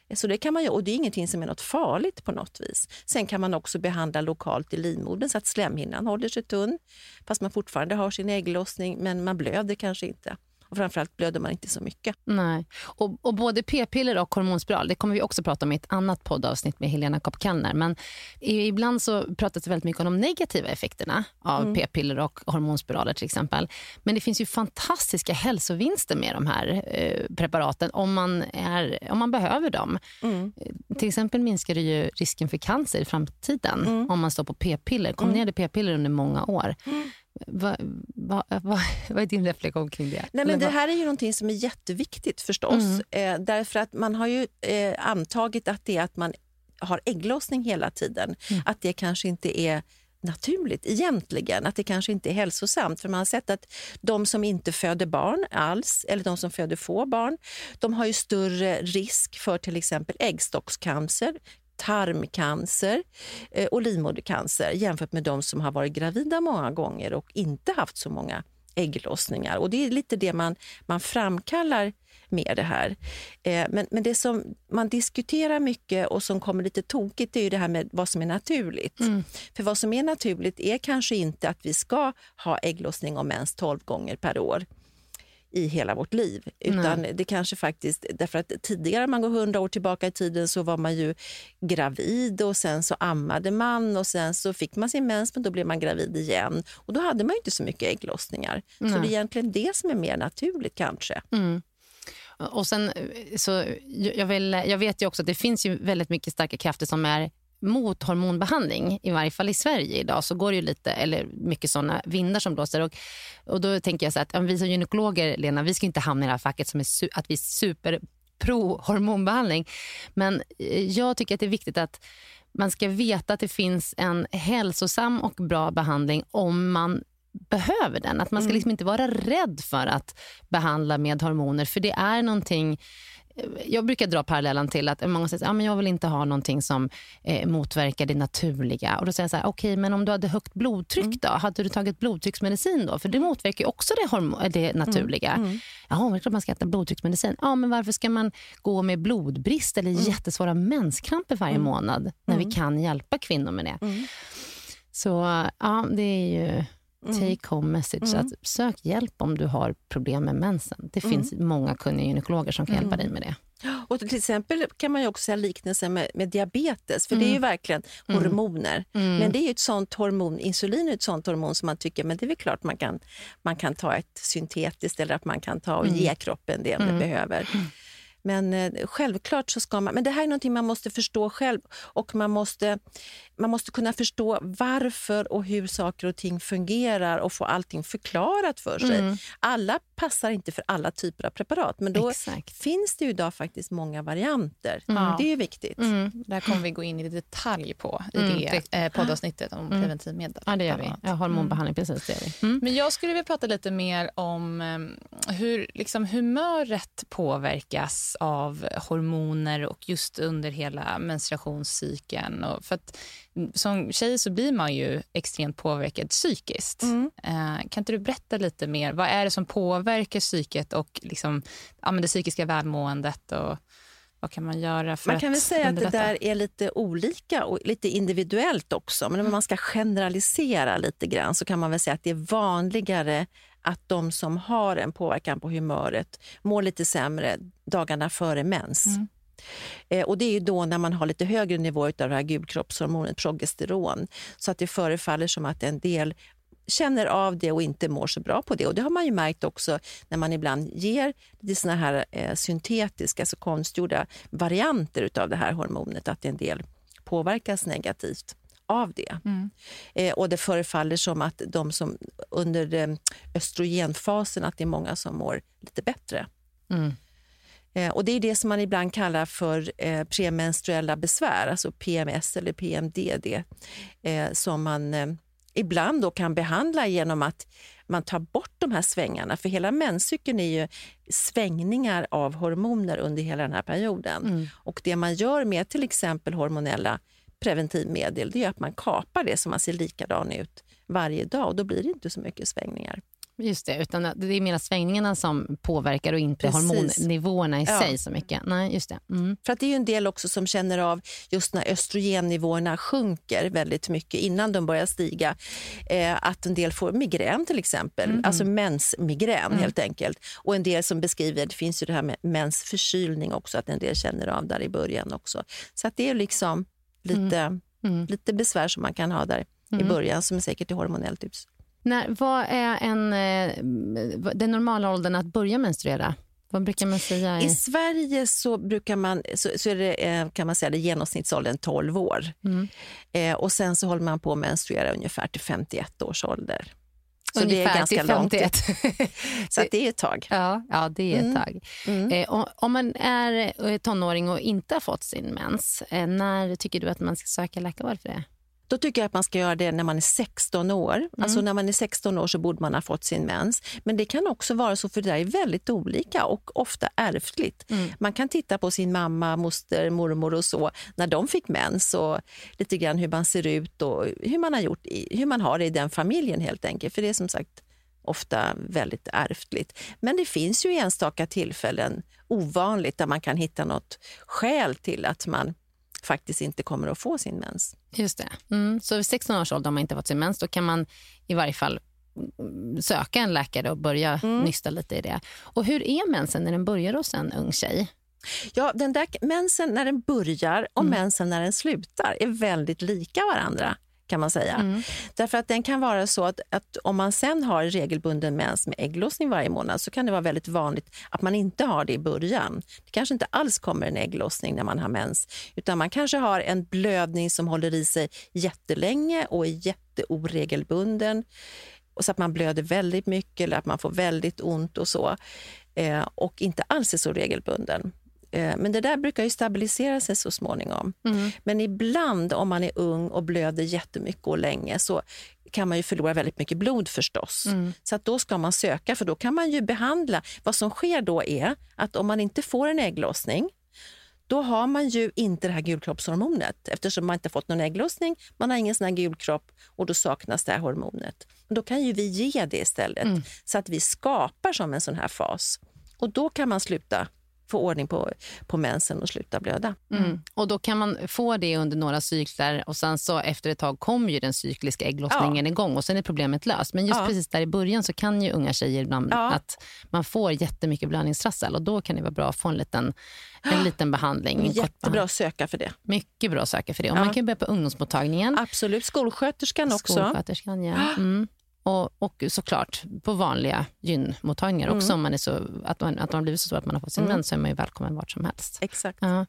Eh, Så det kan man ju, och det är ingenting som är något farligt på något vis. Sen kan man också behandla lokalt i livmodern så att slemhinnan håller sig tunn. Fast man fortfarande har sin ägglossning men man blöder kanske inte. Och framförallt blöder man inte så mycket. Nej. Och, och både p-piller och hormonspiral, det kommer vi också prata om i ett annat poddavsnitt med Helena Kopp-Kallner. Men i- ibland så pratas det väldigt mycket om de negativa effekterna av p-piller och hormonspiraler till exempel. Men det finns ju fantastiska hälsovinster med de här eh, preparaten om man, är, om man behöver dem. Eh, Till exempel minskar det ju risken för cancer i framtiden om man står på p-piller, kombinerade p-piller under många år. Vad va, va, vad är din reflektion kring det? Nej, men det här är ju någonting som är jätteviktigt förstås. Eh, därför att man har ju eh, antagit att det är att man har ägglossning hela tiden, att det kanske inte är naturligt egentligen, att det kanske inte är hälsosamt. För man har sett att de som inte föder barn alls, eller de som föder få barn, de har ju större risk för till exempel äggstockscancer, tarmcancer eh, och livmodercancer jämfört med de som har varit gravida många gånger och inte haft så många ägglossningar. Och det är lite det man, man framkallar med det här. Eh, men, men det som man diskuterar mycket och som kommer lite tokigt är ju det här med vad som är naturligt. För vad som är naturligt är kanske inte att vi ska ha ägglossning om mens 12 gånger per år i hela vårt liv. Utan det kanske faktiskt, därför att tidigare, man går hundra år tillbaka i tiden, så var man ju gravid och sen så ammade man och sen så fick man sin mens men då blev man gravid igen. Och då hade man inte så mycket ägglossningar. Så det är egentligen det som är mer naturligt kanske. Och sen, eh, så, jag, vill, jag vet ju också att det finns ju väldigt mycket starka krafter som är mot hormonbehandling. I varje fall i Sverige idag så går det ju lite, eller mycket såna vindar som blåser. Och, och då tänker jag så att vi som gynekologer, Lena, vi ska inte hamna i det här facket som är att vi är super pro hormonbehandling. Men eh, jag tycker att det är viktigt att man ska veta att det finns en hälsosam och bra behandling om man behöver den. Att man ska liksom inte vara rädd för att behandla med hormoner. För det är någonting... Jag brukar dra parallellen till att många säger att ah, men jag vill inte ha någonting som eh, motverkar det naturliga. Och då säger jag så här, okej, men om du hade högt blodtryck då? Hade du tagit blodtrycksmedicin då? För det motverkar ju också det, hormo- det naturliga. Ja, men det är klart man ska äta blodtrycksmedicin. Ja, men varför ska man gå med blodbrist eller jättesvåra menskramper varje månad när vi kan hjälpa kvinnor med det? Så ja, det är ju take home message. Så Att sök hjälp om du har problem med mensen. Det finns många kunniga gynekologer som kan hjälpa dig med det. Och till exempel kan man ju också säga liknelsen med, med diabetes, för det är ju verkligen hormoner. Men det är ju ett sånt hormon, insulin är ett sånt hormon som man tycker, men det är väl klart man kan, man kan ta ett syntetiskt eller att man kan ta och ge kroppen det den behöver. Men eh, självklart så ska man... Men det här är någonting man måste förstå själv och man måste, man måste kunna förstå varför och hur saker och ting fungerar och få allting förklarat för sig. Mm. Alla passar inte för alla typer av preparat, men då Exakt. finns det ju idag faktiskt många varianter. Ja. Det är viktigt. Mm. Där kommer vi gå in i detalj på i Mm, det eh, poddavsnittet om Mm. preventivmedel. Ja, det gör vi. Ja, hormonbehandling, precis. Det vi. Mm. Men jag skulle vilja prata lite mer om eh, hur liksom, humöret påverkas av hormoner och just under hela menstruationscykeln. Och för att, mm, som tjej så blir man ju extremt påverkad psykiskt. Mm. Eh, kan inte du berätta lite mer? Vad är det som påverkar psyket och liksom, ja, det psykiska välmåendet? Och vad kan man göra för Man kan att väl säga att det där är lite olika och lite individuellt också. Men om man ska generalisera lite grann så kan man väl säga att det är vanligare att de som har en påverkan på humöret mår lite sämre dagarna före mens. Mm. Eh, och Det är ju då när man har lite högre nivå av det här gulkroppshormonet progesteron. Så att det förefaller som att en del känner av det och inte mår så bra på det. Och Det har man ju märkt också när man ibland ger lite såna här eh, syntetiska, alltså konstgjorda varianter av det här hormonet, att en del påverkas negativt av det. Mm. Eh, och det förefaller som att de som under eh, östrogenfasen, att det är många som mår lite bättre. Mm. Eh, och Det är det som man ibland kallar för eh, premenstruella besvär, alltså PMS eller PMDD, eh, som man eh, ibland då kan behandla genom att man tar bort de här svängarna. För hela menscykeln är ju svängningar av hormoner under hela den här perioden. Mm. Och det man gör med till exempel hormonella preventivmedel det är att man kapar det så man ser likadan ut varje dag och då blir det inte så mycket svängningar. Just det, utan det är mer svängningarna som påverkar och inte Precis. hormonnivåerna i Ja. sig så mycket. Nej, just det. Mm. För att det är ju en del också som känner av just när östrogennivåerna sjunker väldigt mycket innan de börjar stiga. Eh, att en del får migrän till exempel, alltså mensmigrän helt enkelt. Och en del som beskriver, det finns ju det här med mensförkylning också, att en del känner av där i början också. Så att det är liksom lite, Mm. lite besvär som man kan ha där i början som är säkert är hormonellt ut. När, vad är en, eh, den normala åldern att börja menstruera? Vad brukar man säga? I Sverige så brukar man, så, så är det, eh, kan man säga det genomsnittsåldern 12 år. Mm. Eh, och sen så håller man på att menstruera ungefär till 51 års ålder. Så det ungefär är ganska långt. 51. Så det är ett tag. ja, ja, det är ett Mm. tag. Eh, och, om man är eh, tonåring och inte har fått sin mens, eh, när tycker du att man ska söka läkarvård för det? Då tycker jag att man ska göra det när man är 16 år. Mm. Alltså när man är 16 år så borde man ha fått sin mens. Men det kan också vara så, för det där är väldigt olika och ofta ärftligt. Mm. Man kan titta på sin mamma, moster, mormor och så när de fick mens och lite grann hur man ser ut och hur man har, gjort i, hur man har det i den familjen helt enkelt. För det är som sagt ofta väldigt ärftligt. Men det finns ju enstaka tillfällen ovanligt där man kan hitta något skäl till att man faktiskt inte kommer att få sin mens. Just det. Mm. Så vid 16 års ålder, om man inte har fått sin mens, då kan man i varje fall mm, söka en läkare och börja Mm. nysta lite i det. Och hur är mensen när den börjar hos en ung tjej? Ja, den där mensen när den börjar och mensen när den slutar är väldigt lika varandra kan man säga. Därför att den kan vara så att, att om man sen har regelbunden mens med ägglossning varje månad så kan det vara väldigt vanligt att man inte har det i början. Det kanske inte alls kommer en ägglossning när man har mens utan man kanske har en blödning som håller i sig jättelänge och är jätteoregelbunden och så att man blöder väldigt mycket eller att man får väldigt ont och så eh, och inte alls är så regelbunden. Eh, Men det där brukar ju stabilisera sig så småningom. Men ibland om man är ung och blöder jättemycket och länge så kan man ju förlora väldigt mycket blod förstås. Så att då ska man söka för då kan man ju behandla. Vad som sker då är att om man inte får en ägglossning då har man ju inte det här gulkroppshormonet eftersom man inte fått någon ägglossning, man har ingen sån här gulkropp och då saknas det här hormonet. Då kan ju vi ge det istället så att vi skapar som en sån här fas. Och då kan man sluta få ordning på, på mensen och sluta blöda. Mm. Och då kan man få det under några cykler och sen så efter ett tag kommer ju den cykliska ägglossningen igång och sen är problemet löst. Men just Ja. precis där i början så kan ju unga tjejer ibland Ja. att man får jättemycket blödningstrassel och då kan det vara bra att få en liten, en liten behandling. en kort Jättebra behandling. att söka för det. Mycket bra att söka för det. Och Ja. Man kan börja på ungdomsmottagningen. Absolut. Skolsköterskan också. Skolsköterskan, ja. Mm. Och, och såklart på vanliga gynmottagningar också. Mm. Om man är så, att, man, att man har blivit så stor att man har fått sin Mm. mens så är man ju välkommen vart som helst. Exakt. Ja.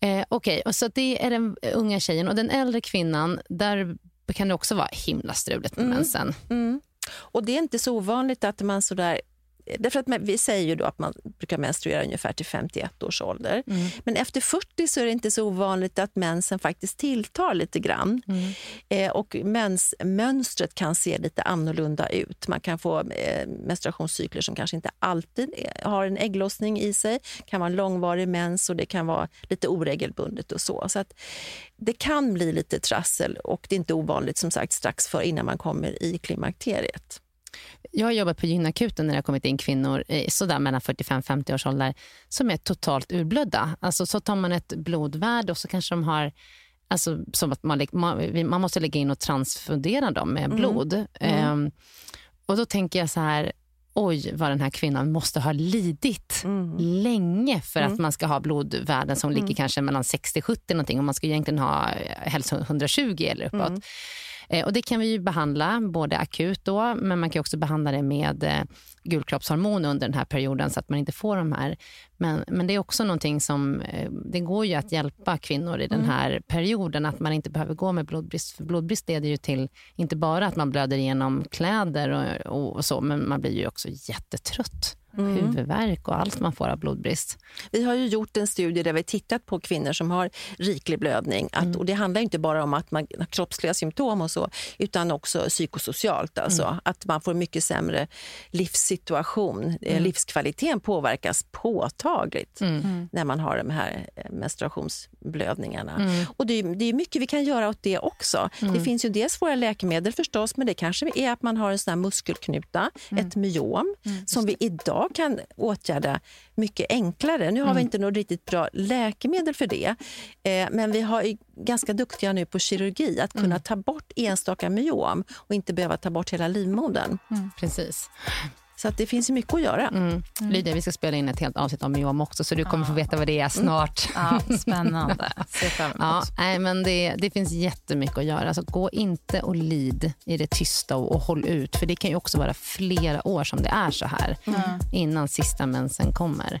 Eh, Okej, och så det är den unga tjejen. Och den äldre kvinnan, där kan det också vara himla struligt med Mm. mensen. Mm. Och det är inte så ovanligt att man sådär Därför att vi säger ju då att man brukar menstruera ungefär till 51 års ålder. Mm. Men efter 40 så är det inte så ovanligt att mensen faktiskt tilltar lite grann. Mm. Eh, och mensmönstret kan se lite annorlunda ut. Man kan få eh, menstruationscykler som kanske inte alltid eh, har en ägglossning i sig. Det kan vara en långvarig mens och det kan vara lite oregelbundet och så. Så att det kan bli lite trassel och det är inte ovanligt som sagt strax för innan man kommer i klimakteriet. Jag har jobbat på gynakuten när det har kommit in kvinnor i sådär mellan 45-50 års ålder som är totalt urblödda. Alltså, så tar man ett blodvärde och så kanske de har Alltså, som att man, man, måste lägga in och transfundera dem med blod. Ehm, och Då tänker jag så här, oj vad den här kvinnan måste ha lidit länge för att man ska ha blodvärden som ligger kanske mellan 60-70 någonting och man ska egentligen ha helst 120 eller uppåt. Eh, Och det kan vi ju behandla både akut då, men man kan också behandla det med eh, gulkroppshormon under den här perioden så att man inte får de här. Men, men det är också någonting som, eh, det går ju att hjälpa kvinnor i den här perioden, att man inte behöver gå med blodbrist. För blodbrist leder ju till, inte bara att man blöder igenom kläder och, och så, men man blir ju också jättetrött. Huvudvärk och allt man får av blodbrist. Vi har ju gjort en studie där vi tittat på kvinnor som har riklig blödning. Att, och det handlar inte bara om att man har kroppsliga symptom och så, utan också psykosocialt. Alltså, Att man får mycket sämre livssituation. Eh, Livskvaliteten påverkas påtagligt när man har de här eh, menstruationsblödningarna. Och det, är- det är mycket vi kan göra åt det också. Det finns ju dels våra läkemedel förstås, men det kanske är att man har en sån här muskelknuta, ett myom, som vi idag kan åtgärda mycket enklare. Nu har vi inte något riktigt bra läkemedel för det, eh, men vi har ganska duktiga nu på kirurgi, att kunna ta bort enstaka myom och inte behöva ta bort hela livmodern. Precis. Så att det finns mycket att göra. Mm. Lydia, vi ska spela in ett helt avsnitt om myom också, så du kommer få veta vad det är snart. Ja, spännande. Ser fram emot. Ja, nej, men det, det finns jättemycket att göra. Alltså, gå inte och lid i det tysta och, och håll ut. För det kan ju också vara flera år som det är så här innan sista mensen kommer.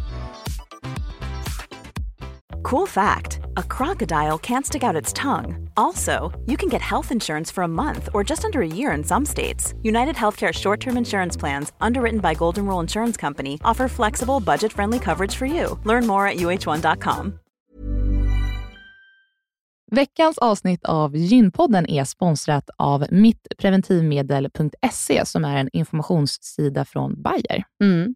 Cool fact a crocodile can't stick out its tongue. Also, you can get health insurance for a month or just under a year in some states. United Healthcare short term insurance plans, underwritten by Golden Rule Insurance Company, offer flexible, budget friendly coverage for you. Learn more at uh1.com. Veckans avsnitt av Gynpodden är sponsrat av mittpreventivmedel.se som är en informationssida från Bayer. Mm.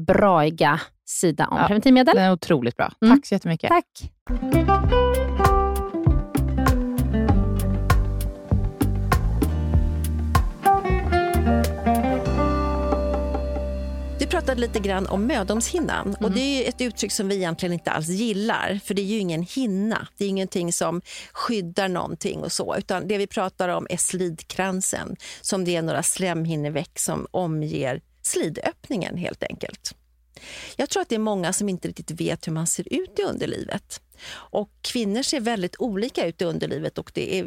braiga sida om Ja. preventivmedel. Den är otroligt bra. Mm. Tack så jättemycket. Tack. Pratade lite grann om mödomshinnan. Och det är ju ett uttryck som vi egentligen inte alls gillar. För det är ju ingen hinna. Det är ingenting som skyddar någonting och så. Utan det vi pratar om är slidkransen. Som det är några slemhinneväck som omger slidöppningen helt enkelt. Jag tror att det är många som inte riktigt vet hur man ser ut i underlivet. Och kvinnor ser väldigt olika ut i underlivet och det är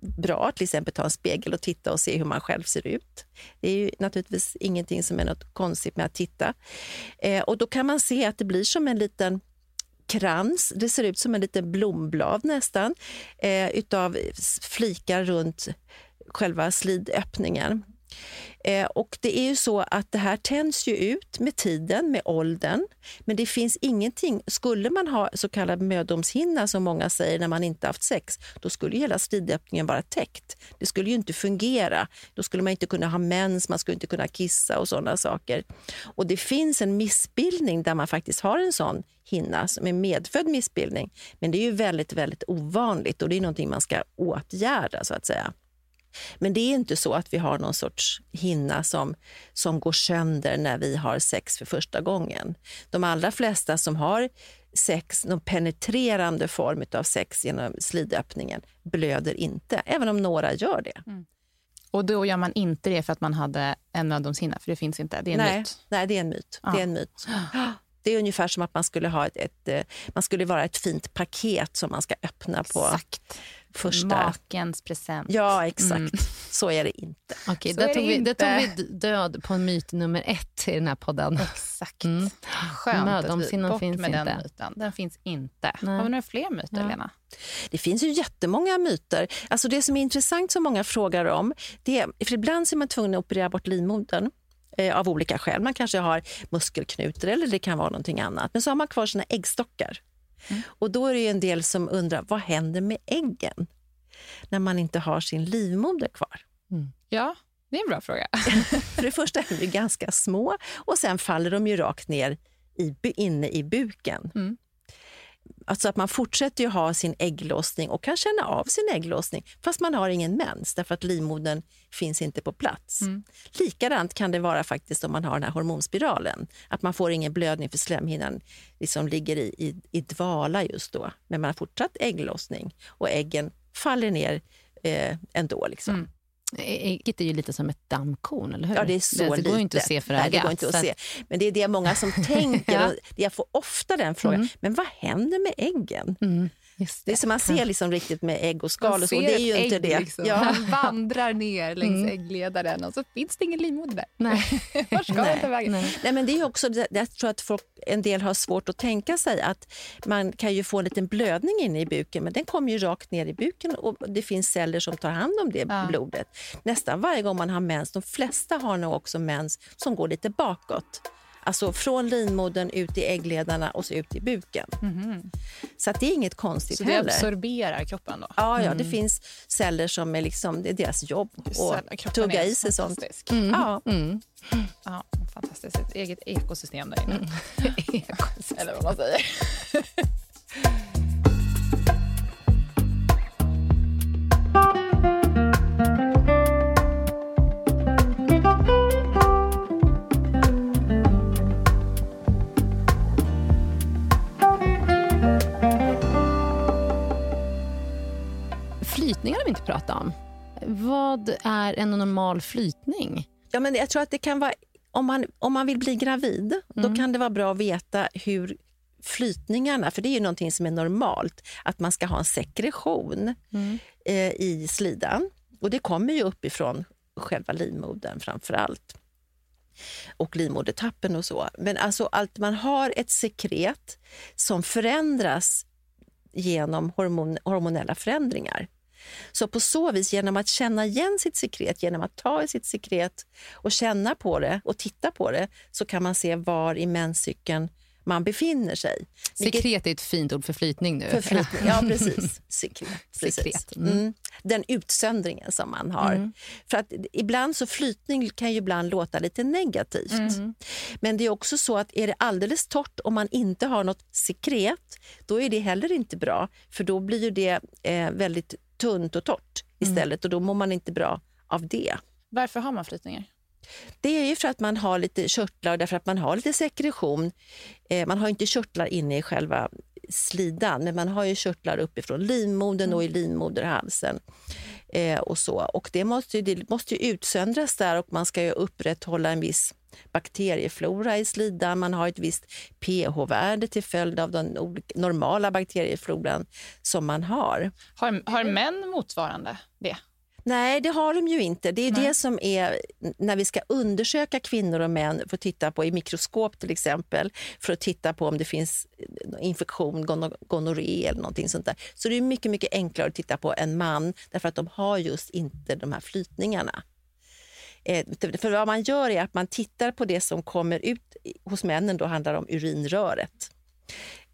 bra att till exempel ta en spegel och titta och se hur man själv ser ut. Det är ju naturligtvis ingenting som är något konstigt med att titta. Eh, och då kan man se att det blir som en liten krans, det ser ut som en liten blomblad nästan, eh, utav flikar runt själva slidöppningen. Eh, och det är ju så att det här tänds ju ut med tiden, med åldern. Men det finns ingenting. Skulle man ha så kallad mödomshinna som många säger när man inte haft sex, då skulle hela stridöppningen vara täckt. Det skulle ju inte fungera. Då skulle man inte kunna ha mens, man skulle inte kunna kissa och sådana saker. Och det finns en missbildning där man faktiskt har en sån hinna som är medfödd missbildning. Men det är ju väldigt, väldigt ovanligt och det är någonting man ska åtgärda så att säga. Men det är inte så att vi har någon sorts hinna som, som går sönder när vi har sex för första gången. De allra flesta som har sex, någon penetrerande form av sex genom slidöppningen blöder inte, även om några gör det. Och då gör man inte det för att man hade en mödomshinna, för det finns inte. Det är en nej, myt. nej, det är en myt. Det är en myt. Det är ungefär som att man skulle ha ett, ett, eh, man skulle vara ett fint paket som man ska öppna på Exakt. Första... Makens present. Ja, exakt. Mm. Så är det inte. Okej, Så där, är tog det vi, där tog vi död på myt nummer ett i den här podden. Exakt. Mm. Skönt att vi, Mödomshinnan bort finns med den inte. myten. Den finns inte. Nej. Har vi några fler myter, Ja. Lena? Det finns ju jättemånga myter. Alltså det som är intressant som många frågar om, det är, för ibland är man tvungen att operera bort livmodern eh, av olika skäl. Man kanske har muskelknutor eller det kan vara någonting annat. Men så har man kvar sina äggstockar. Och då är det ju en del som undrar, vad händer med äggen när man inte har sin livmoder kvar? Ja, det är en bra fråga. För det första är de ganska små och sen faller de ju rakt ner i, bu- inne i buken. Mm. Alltså att man fortsätter ju ha sin ägglossning och kan känna av sin ägglossning fast man har ingen mens därför att livmodern finns inte på plats. Mm. Likadant kan det vara faktiskt om man har den här hormonspiralen. Att man får ingen blödning för slemhinnan liksom ligger i, i, i dvala just då. Men man har fortsatt ägglossning och äggen faller ner eh, ändå. Liksom. Mm. Ägget är ju lite som ett dammkorn, eller hur? Ja, det är så det, det lite. går inte att se för Nej, ögat. det går inte att så se. Men det är det många som tänker. Ja. Jag får ofta den frågan. Mm. Men vad händer med äggen? Mm, Det är som man ser liksom riktigt med ägg och skal och så. Det är ju ett inte ägg, det. Liksom. Ja. Han vandrar ner längs Mm. äggledaren och så finns det ingen livmoder där. Nej. Var ska Nej. ta vägen? Nej. Nej, men det är också, det- jag tror att folk, en del har svårt att tänka sig att man kan ju få en liten blödning inne i buken, men den kommer ju rakt ner i buken och det finns celler som tar hand om det Ja. blodet. Nästan varje gång man har mens, de flesta har nog också mens som går lite bakåt. Alltså från livmodern ut i äggledarna och så ut i buken. Så att det är inget konstigt Så det heller. absorberar kroppen då? Ja, ja, det finns celler som är liksom, det är deras jobb att tugga i sig sånt. fantastisk. Ja. Mm. Ja, fantastiskt. Ett eget ekosystem där inne. Eller vad man säger. Inte pratat om. Vad är en normal flytning? Ja, men jag tror att det kan vara om man, om man vill bli gravid, Mm. då kan det vara bra att veta hur flytningarna, för det är ju någonting som är normalt, att man ska ha en sekretion Mm. eh, i slidan. Och det kommer ju uppifrån själva livmodern framför allt. Och livmodertappen och så. Men alltså att man har ett sekret som förändras genom hormon, hormonella förändringar. Så på så vis, genom att känna igen sitt sekret, genom att ta i sitt sekret och känna på det och titta på det, så kan man se var i menscykeln man befinner sig. Vilket- Sekret är ett fint ord för flytning nu. Förflyttning, ja precis. Sekret. precis. Sekret, mm. Mm. Den utsöndringen som man har. För att ibland så flytning kan ju ibland låta lite negativt. Mm. Men det är också så att är det alldeles torrt om man inte har något sekret, då är det heller inte bra. För då blir ju det eh, väldigt tunt och torrt istället och då mår man inte bra av det. Varför har man flytningar? Det är ju för att man har lite körtlar och därför att man har lite sekretion. Eh, man har inte körtlar inne i själva slidan, men man har ju körtlar uppifrån livmodern och i livmoderhalsen. Eh, och så. Och det måste, ju, det måste ju utsöndras där och man ska ju upprätthålla en viss bakterieflora i slidan. Man har ett visst pH-värde till följd av den normala bakteriefloran som man har. Har, har män motsvarande det? Nej, det har de ju inte. Det är Nej. det som är när vi ska undersöka kvinnor och män för att titta på i mikroskop till exempel för att titta på om det finns infektion, gono- gonorré eller någonting sånt där. Så det är mycket, mycket enklare att titta på en man därför att de har just inte de här flytningarna. Eh, för vad man gör är att man tittar på det som kommer ut hos männen, då handlar det om urinröret.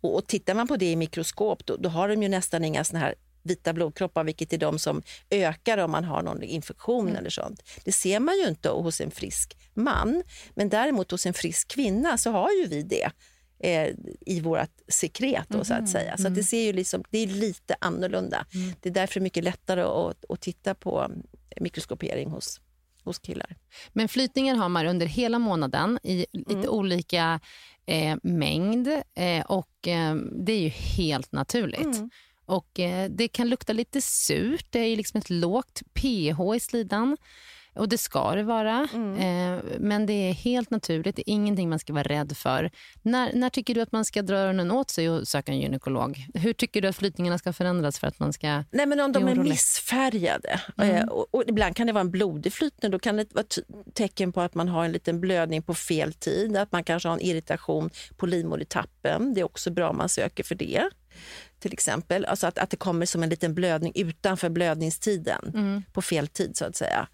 Och, och tittar man på det i mikroskop då, då har de ju nästan inga såna här vita blodkroppar, vilket är de som ökar om man har någon infektion eller sånt. Det ser man ju inte hos en frisk man, men däremot hos en frisk kvinna så har ju vi det eh, i vårt sekret då, så att säga. Så att det ser ju liksom, det är lite annorlunda. Det är därför mycket lättare att, att titta på mikroskopering hos, hos killar. Men flytningar har man under hela månaden i lite Mm. olika eh, mängd eh, och eh, det är ju helt naturligt. Mm. Och eh, Det kan lukta lite surt, det är ju liksom ett lågt pH i slidan. Och det ska det vara, Mm. eh, men det är helt naturligt. Det är ingenting man ska vara rädd för. När, när tycker du att man ska dra öronen åt sig och söka en gynekolog? Hur tycker du att flytningarna ska förändras för att man ska... Nej, men om de är missfärgade. Eh, och, och ibland kan det vara en blodig flytning. Då kan det vara tecken på att man har en liten blödning på fel tid. Att man kanske har en irritation på livmodertappen. Det är också bra om man söker för det. Till exempel. Alltså att, att det kommer som en liten blödning utanför blödningstiden. På fel tid så att säga.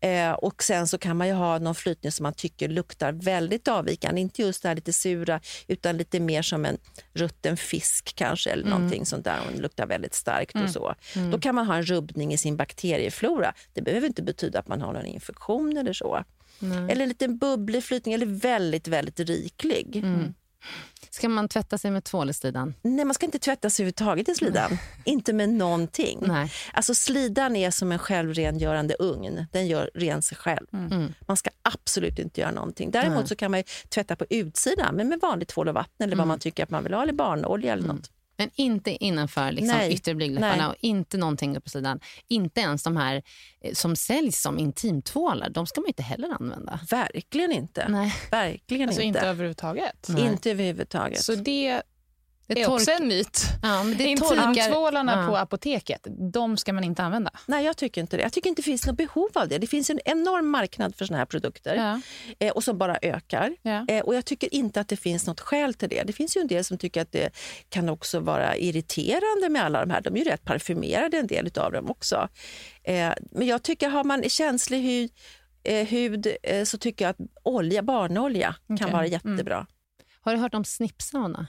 Eh, och sen så kan man ju ha någon flytning som man tycker luktar väldigt avvikande. Inte just det här lite sura, utan lite mer som en rutten fisk kanske. Eller någonting sånt där. Och den luktar väldigt starkt och så. Då kan man ha en rubbning i sin bakterieflora. Det behöver inte betyda att man har någon infektion eller så. Eller en liten bubblig flytning, eller väldigt, väldigt riklig. Ska man tvätta sig med tvål i slidan? Nej, man ska inte tvätta sig överhuvudtaget i slidan. inte med någonting. Nej. Alltså slidan är som en självrengörande ugn. Den gör ren sig själv. Man ska absolut inte göra någonting. Däremot så kan man tvätta på utsidan, men med vanligt tvål och vatten eller vad man tycker att man vill ha, eller barnolja eller något. Men inte innanför liksom, Nej. yttre blygdläpparna Nej. och inte någonting upp på sidan. Inte ens de här eh, som säljs som intimtvålar. De ska man inte heller använda. Verkligen inte. Nej. Verkligen Alltså inte inte. överhuvudtaget. Inte överhuvudtaget. Så det Det är också tork- en myt. Ja, torkar... Intimtvålarna Ja. på apoteket, de ska man inte använda. Nej, jag tycker inte det. Jag tycker inte det finns något behov av det. Det finns en enorm marknad för såna här produkter Ja. eh, och som bara ökar. Ja. Eh, och jag tycker inte att det finns något skäl till det. Det finns ju en del som tycker att det kan också vara irriterande med alla de här. De är ju rätt parfymerade en del av dem också. Eh, men jag tycker har man känslig hud, eh, hud eh, så tycker jag att olja, barnolja kan Okej. vara jättebra. Har du hört om snippsauna?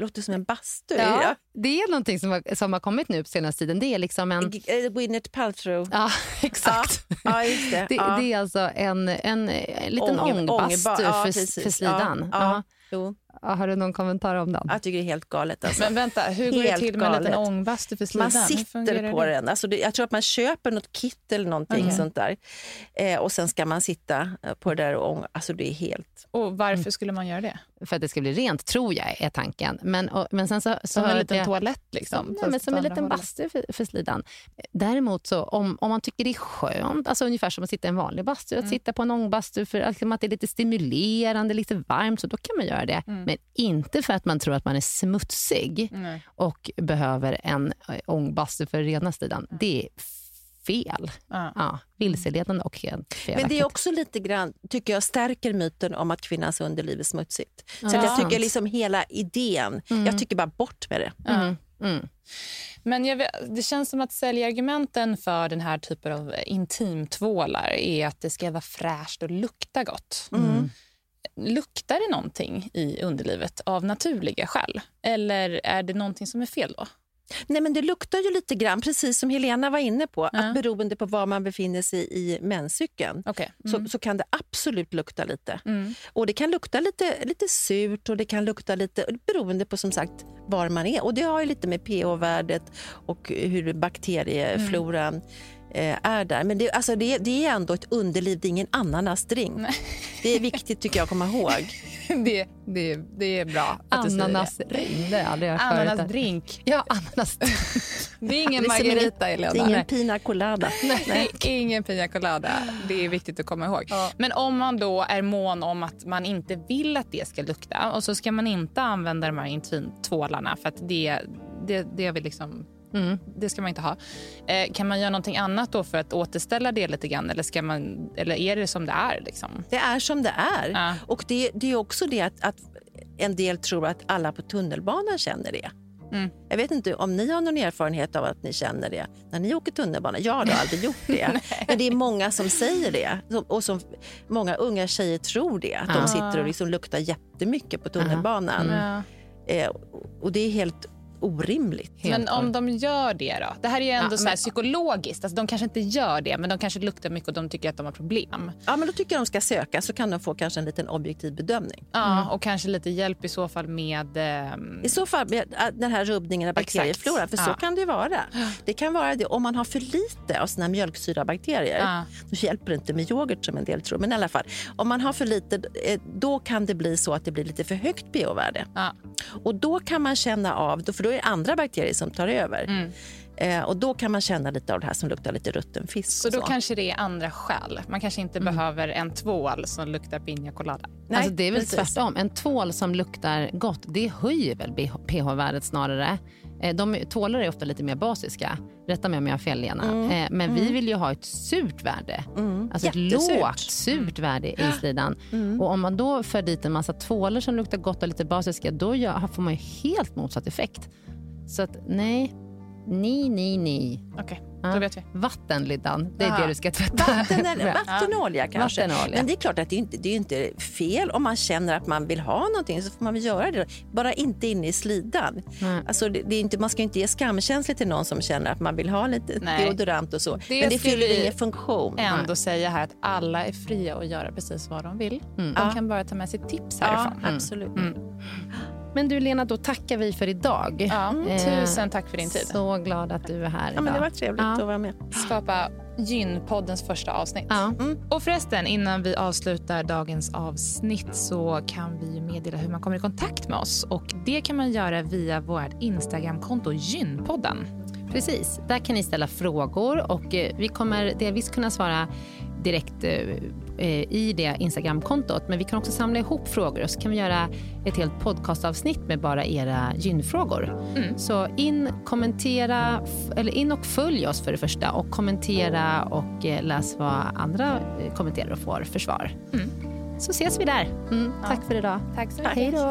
Låter som en bastu. Ja, det är någonting som har, som har kommit nu på senaste tiden. Det är liksom en... Eh, Gwyneth Paltrow. Ja, exakt. Ja, just det. Det, ja. det är alltså en, en, en liten Ånge- ångbastu ångeba- ja, för, för slidan. Har du någon kommentar om den? Jag tycker det är helt galet. Alltså. Men vänta, hur går det Helt till med en liten ångbastu för slidan? Man sitter på det? den. Alltså det, jag tror att man köper något kit eller någonting Okej. sånt där. Eh, och sen ska man sitta eh, på det där och ång- Alltså det är helt... Och varför skulle man göra det? För att det ska bli rent, tror jag är tanken. Men, och, men sen så, så Som en jag liten att- toalett liksom? Som, nej, men som en liten bastu för, för slidan. Däremot, så, om, om man tycker det är skönt, alltså ungefär som att sitta i en vanlig bastu, att sitta på en ångbastu för att, liksom, att det är lite stimulerande, lite varmt, så då kan man göra det. Men inte för att man tror att man är smutsig Nej. och behöver en eh, ångbastu för rena slidan. Det är fel. Ja. Ja, vilseledande och helt felaktigt. Men det är också lite grann, tycker jag, stärker myten om att kvinnans underliv är smutsigt. Så att Ja. jag tycker liksom hela idén, jag tycker bara bort med det. Mm, mm. Men jag vet, det känns som att säljargumenten för den här typen av intimtvålar är att det ska vara fräscht och lukta gott. Mm. Luktar det någonting i underlivet av naturliga skäl? Eller är det någonting som är fel då? Nej men det luktar ju lite grann, precis som Helena var inne på, Ja. att beroende på var man befinner sig i menscykeln Okej. så, så kan det absolut lukta lite. Mm. Och det kan lukta lite, lite surt och det kan lukta lite beroende på som sagt var man är. Och det har ju lite med pH-värdet och hur bakteriefloran eh, är där. Men det, alltså det, det är ändå ett underliv, det är ingen ananasdrink. Det är viktigt tycker jag att komma ihåg. Det, det, det är bra att du säger det. Ananasring, det har jag aldrig hört. Ananasdrink. Ja, ananas. Det är ingen Det margarita, Det Elena. är ingen Nej. pina colada. Nej, ingen pina colada. Det är viktigt att komma ihåg. Men om man då är mån om att man inte vill att det ska lukta och så ska man inte använda de här intimtvålarna för att det, det, det, vill liksom, Mm. det ska man inte ha. Eh, kan man göra någonting annat då för att återställa det lite grann eller, ska man, eller är det som det är? Liksom? Det är som det är. Ja. Och det, det är också det att, att en del tror att alla på tunnelbanan känner det. Mm. Jag vet inte om ni har någon erfarenhet av att ni känner det när ni åker tunnelbana. Jag har aldrig gjort det. Men det är många som säger det. Och som många unga tjejer tror det. Att Ja. de sitter och liksom luktar jättemycket på tunnelbanan. Ja. Eh, och det är helt orimligt. Helt Men om de gör det då? Det här är ju ändå Ja, så här men- psykologiskt. Alltså, de kanske inte gör det, men de kanske luktar mycket och de tycker att de har problem. Ja, men då tycker jag de ska söka så kan de få kanske en liten objektiv bedömning. Ja, Och kanske lite hjälp i så fall med... ehm, I så fall med äh, den här rubbningen av bakteriefloran, för så Ja. kan det vara. Det kan vara det om man har för lite av sina mjölksyrabakterier. Ja. Då hjälper det inte med yoghurt som en del tror, men i alla fall. Om man har för lite, eh, då kan det bli så att det blir lite för högt pH-värde. Ja. Och då kan man känna av, då- för då är det andra bakterier som tar över. Mm. Eh, och då kan man känna lite av det här som luktar lite rutten fisk. Så då kanske det är andra skäl. Man kanske inte Mm. behöver en tvål som luktar piña colada. Nej, alltså det är väl precis. tvärtom. En tvål som luktar gott, det höjer väl pH-värdet snarare. Eh, De tvålar är ofta lite mer basiska. Rätta mig om jag har fel, Lena. Eh, Men vi vill ju ha ett surt värde. Alltså ett Jättesurt. lågt surt värde i slidan. Och om man då för dit en massa tvålar som luktar gott och lite basiska, då får man ju helt motsatt effekt. Så att nej, nej, nej, nej. Okej, Ja. då vet vi. Vatten, Liddan. Det är Aha. det du ska tvätta. Vatten eller, vattenolja kanske. Vattenolja. Men det är klart att det är inte det är inte fel om man känner att man vill ha någonting så får man väl göra det. Bara inte inne i slidan. Nej. Alltså det, det är inte, man ska inte ge skamkänsla till någon som känner att man vill ha lite Nej. deodorant och så. Det Men det fyller ingen funktion. Ändå säga här att alla är fria att göra precis vad de vill. De Ja. kan bara ta med sig tips Ja, härifrån. absolut. Men du Lena, då tackar vi för idag. Ja, Eh, tusen tack för din tid. Så glad att du är här Ja, men det idag. var trevligt Ja. att vara med. Skapa Gynpoddens första avsnitt. Ja. Och förresten, innan vi avslutar dagens avsnitt så kan vi meddela hur man kommer i kontakt med oss. Och Det kan man göra via vårt Instagramkonto Gynpodden. Precis, där kan ni ställa frågor och eh, vi kommer delvis kunna svara direkt eh, eh, i det Instagramkontot. Men vi kan också samla ihop frågor och så kan vi göra ett helt podcastavsnitt med bara era gynfrågor. Så in, kommentera, eller in och följ oss för det första och kommentera och läs vad andra kommenterar och får för svar. Så ses vi där. Mm, tack för idag. Tack så då. Hej då.